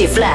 Chifla.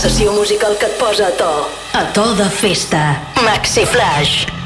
Sessió musical que et posa a to. A to de festa. Maxi Flash.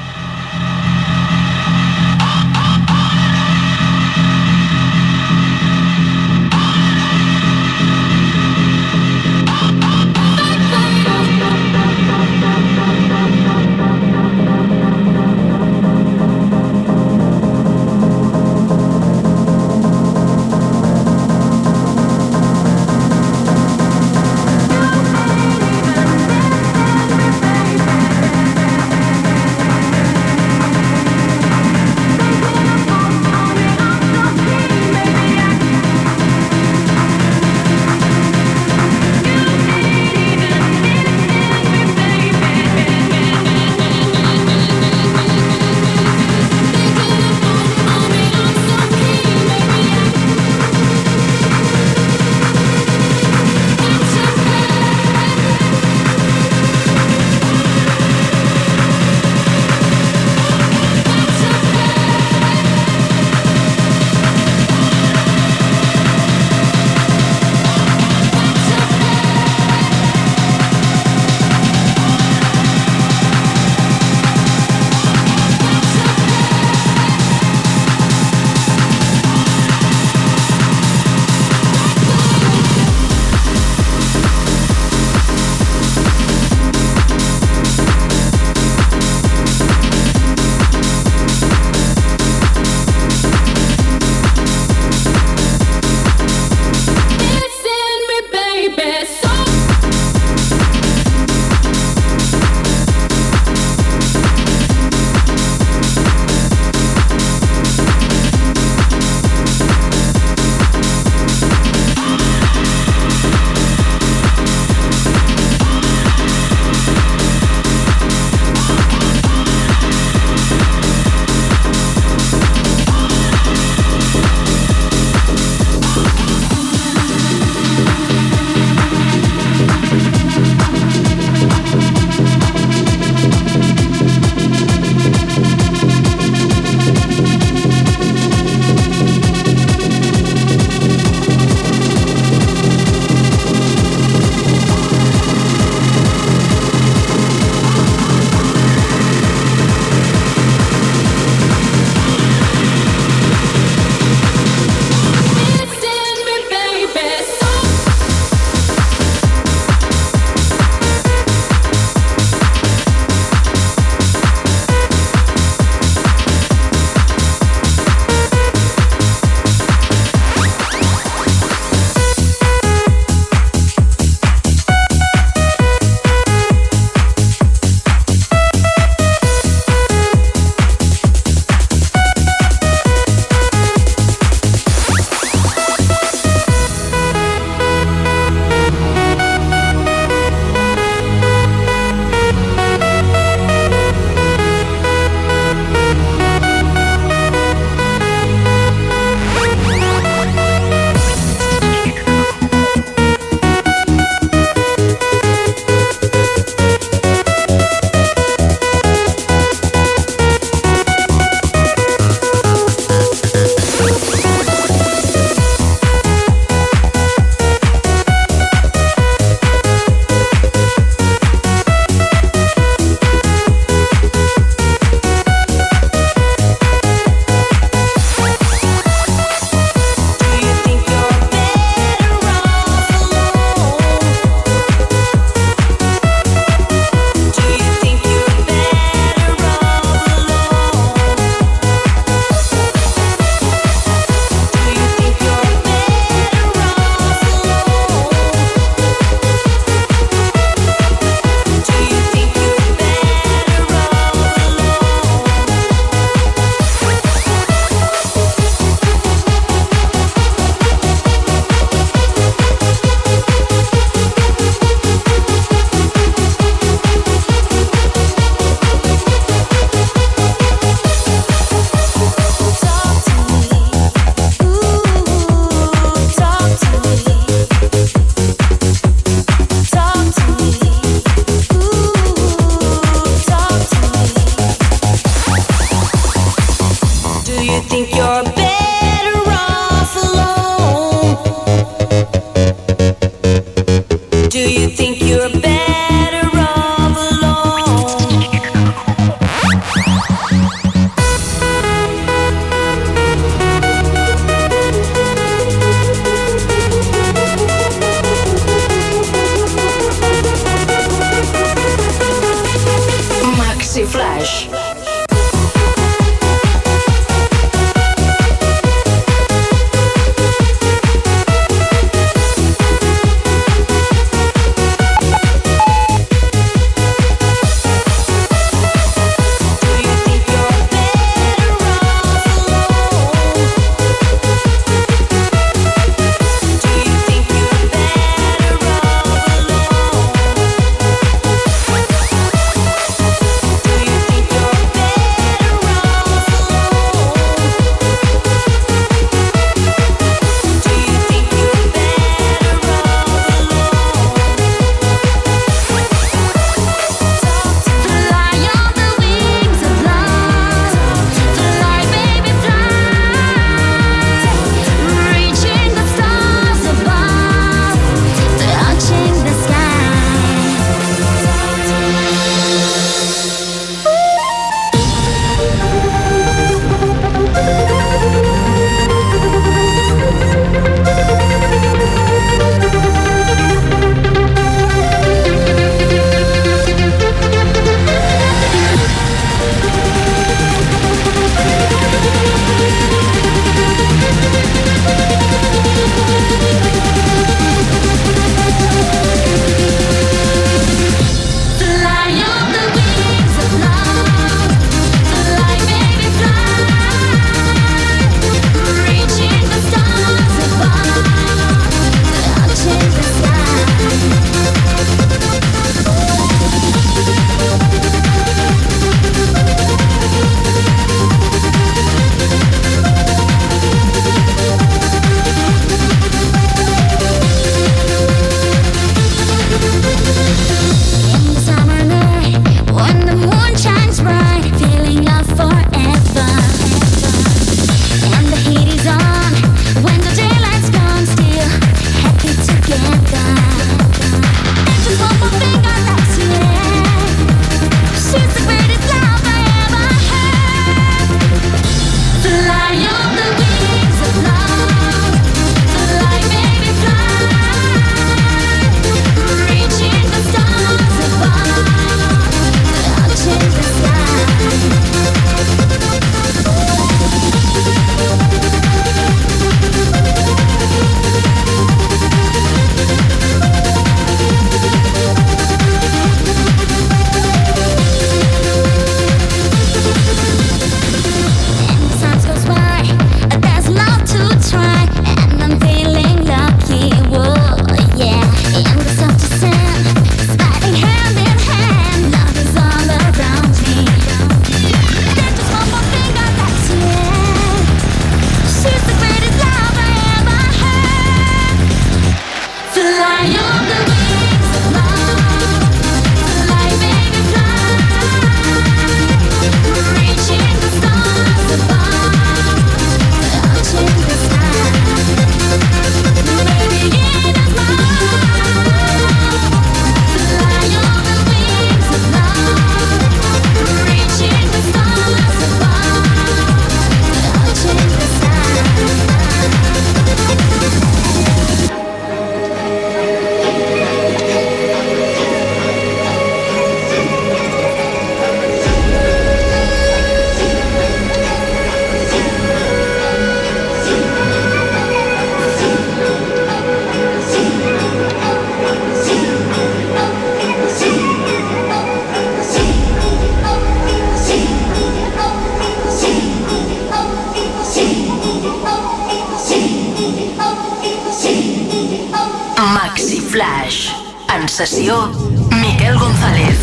Sessió Miquel González.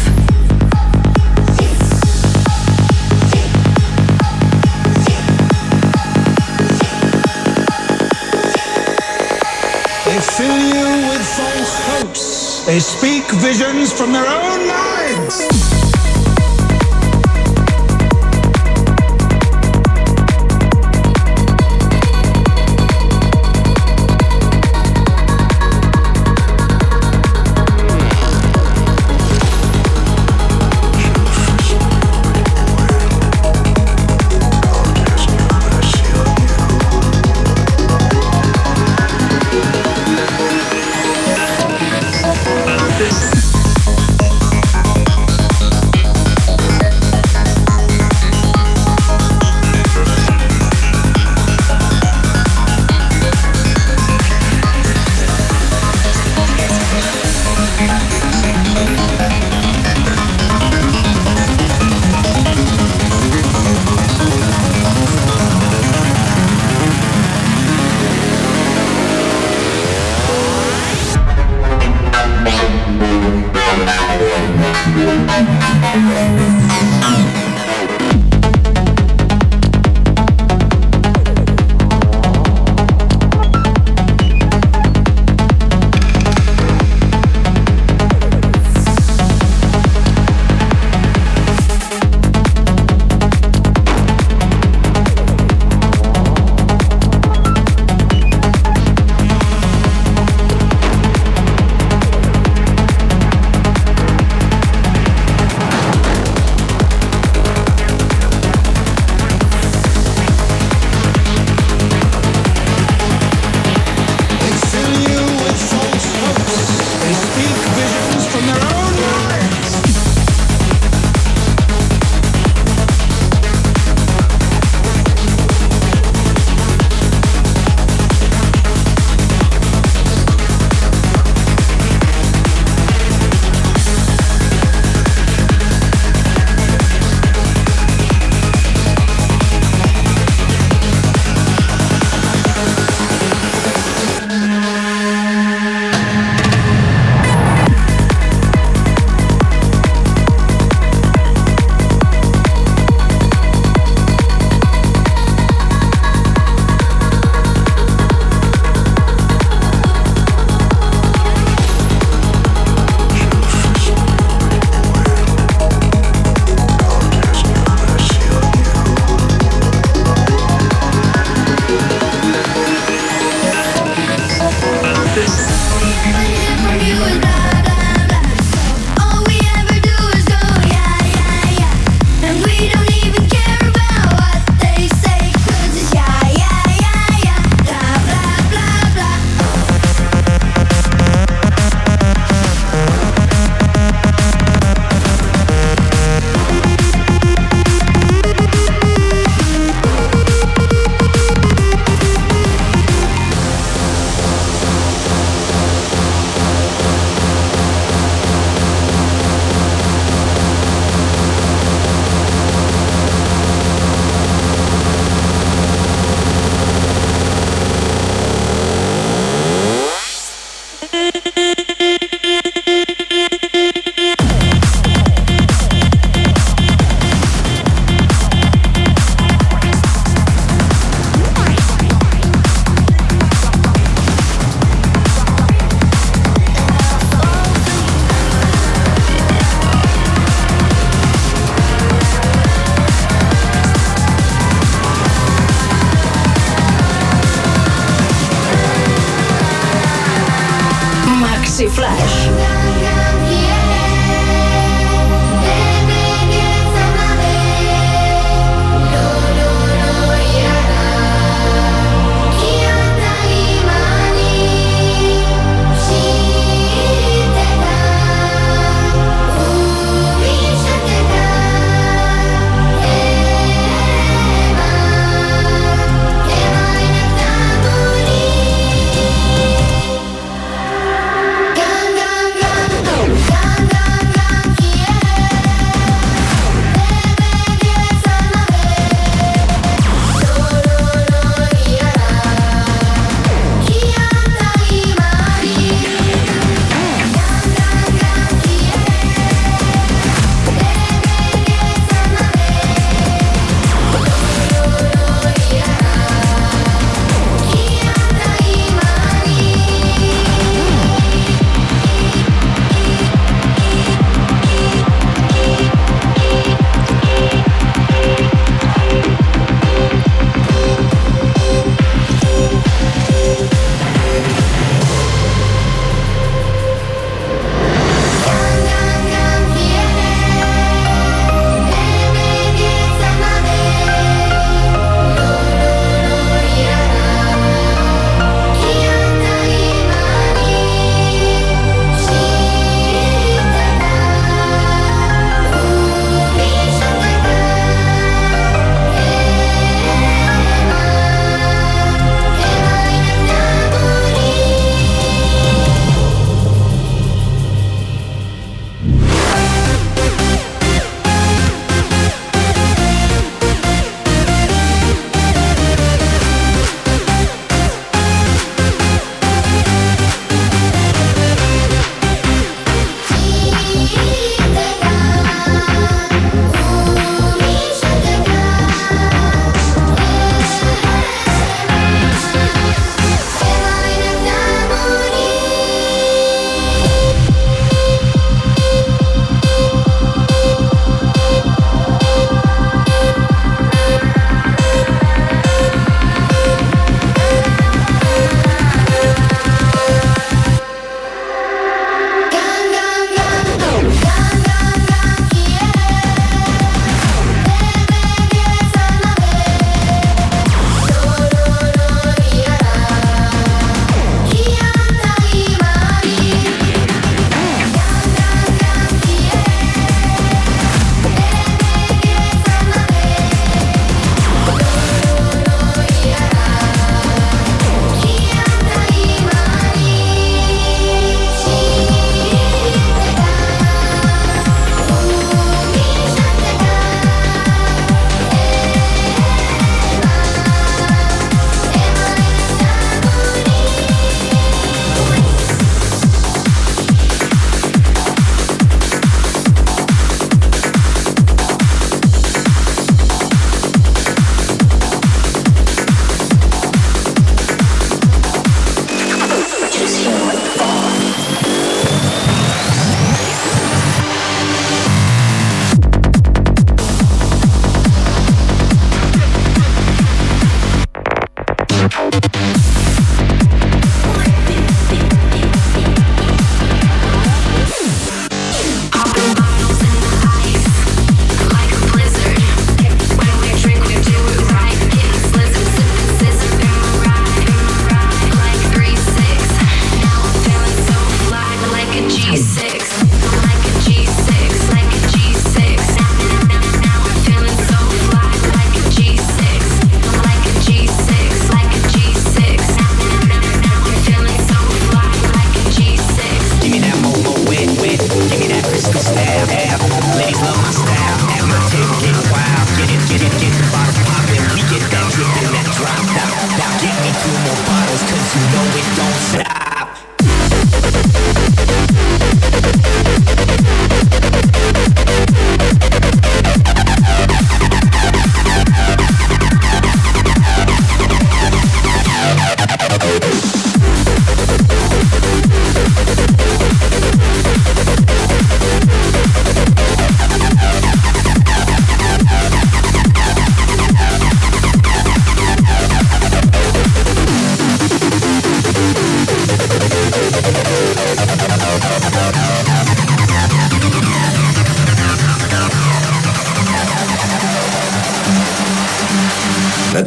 They fill you with false hopes. They speak visions from their own minds.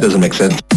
Doesn't make sense.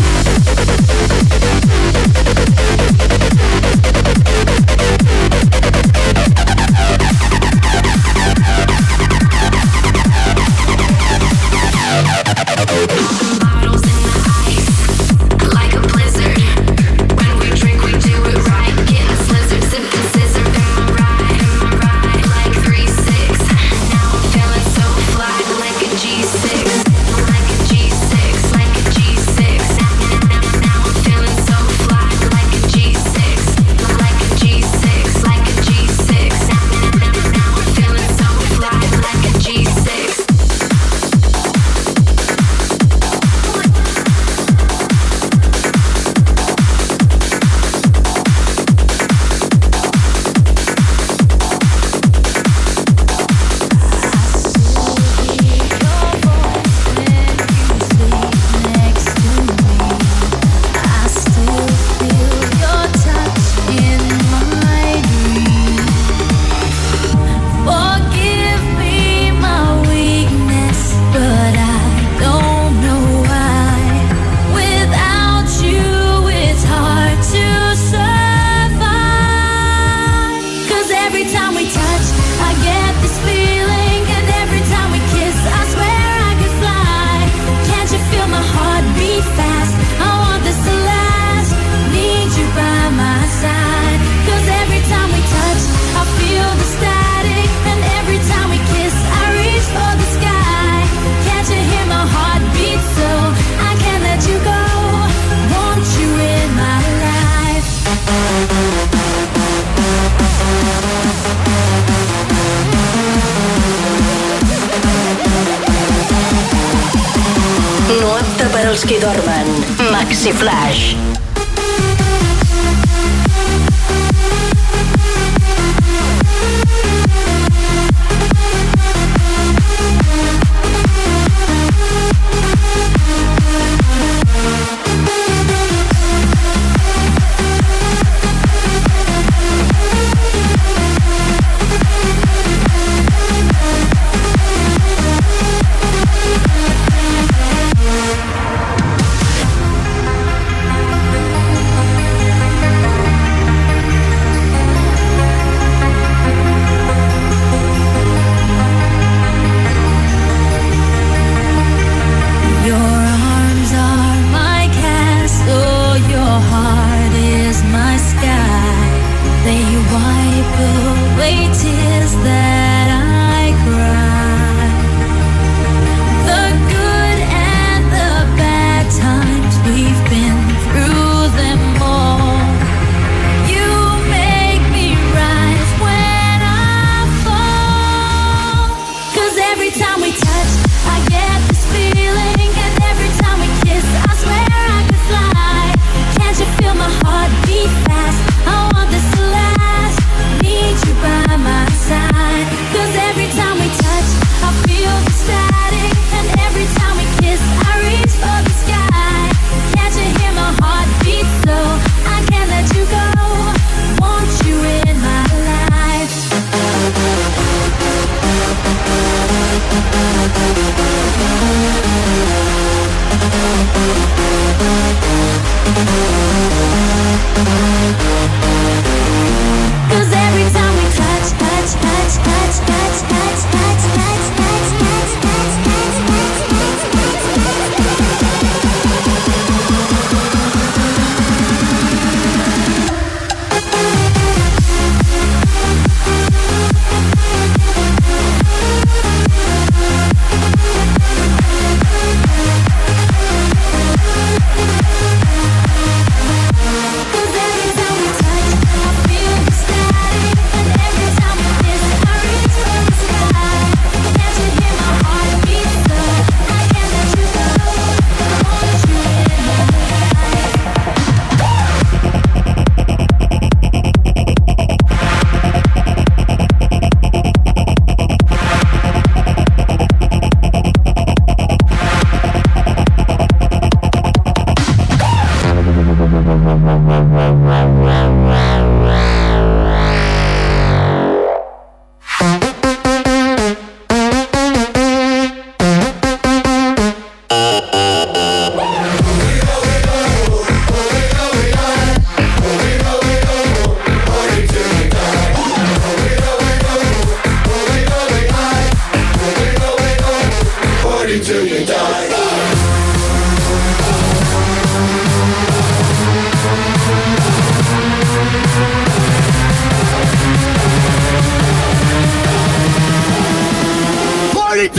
els qui dormen. Maxi Flash.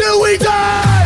Till we die!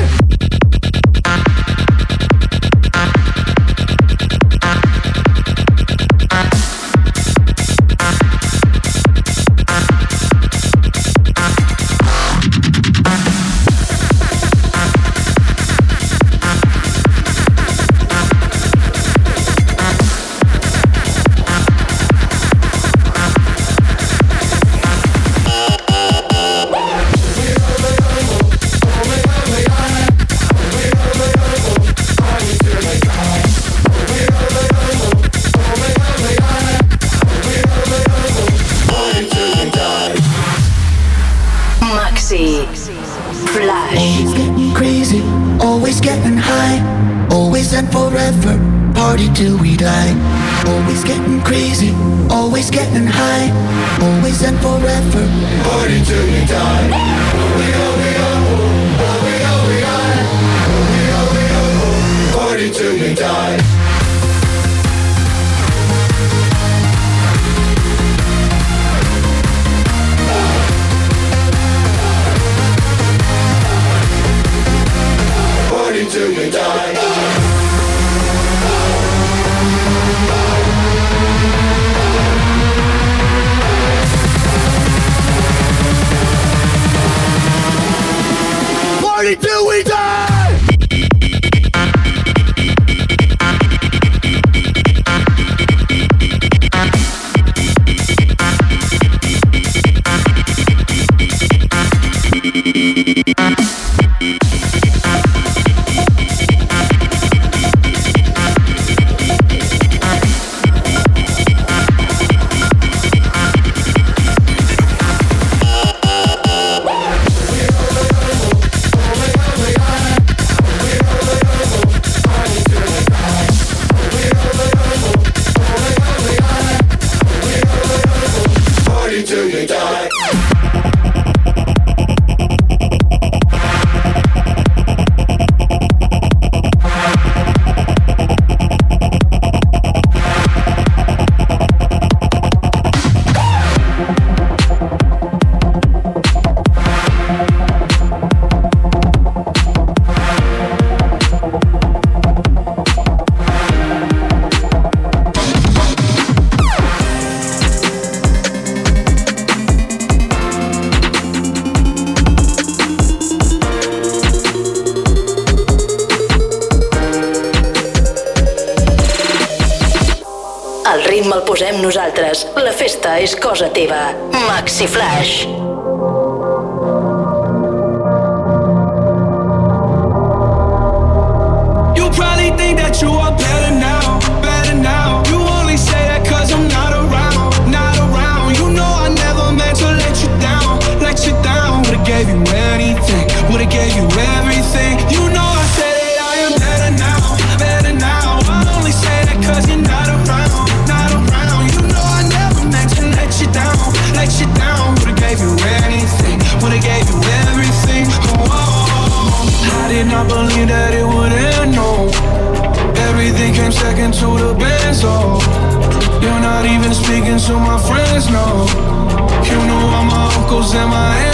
exclusiva Maxi Flash. Uncles and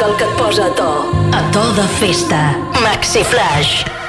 música el que et posa a to. A to de festa. Maxi Flash.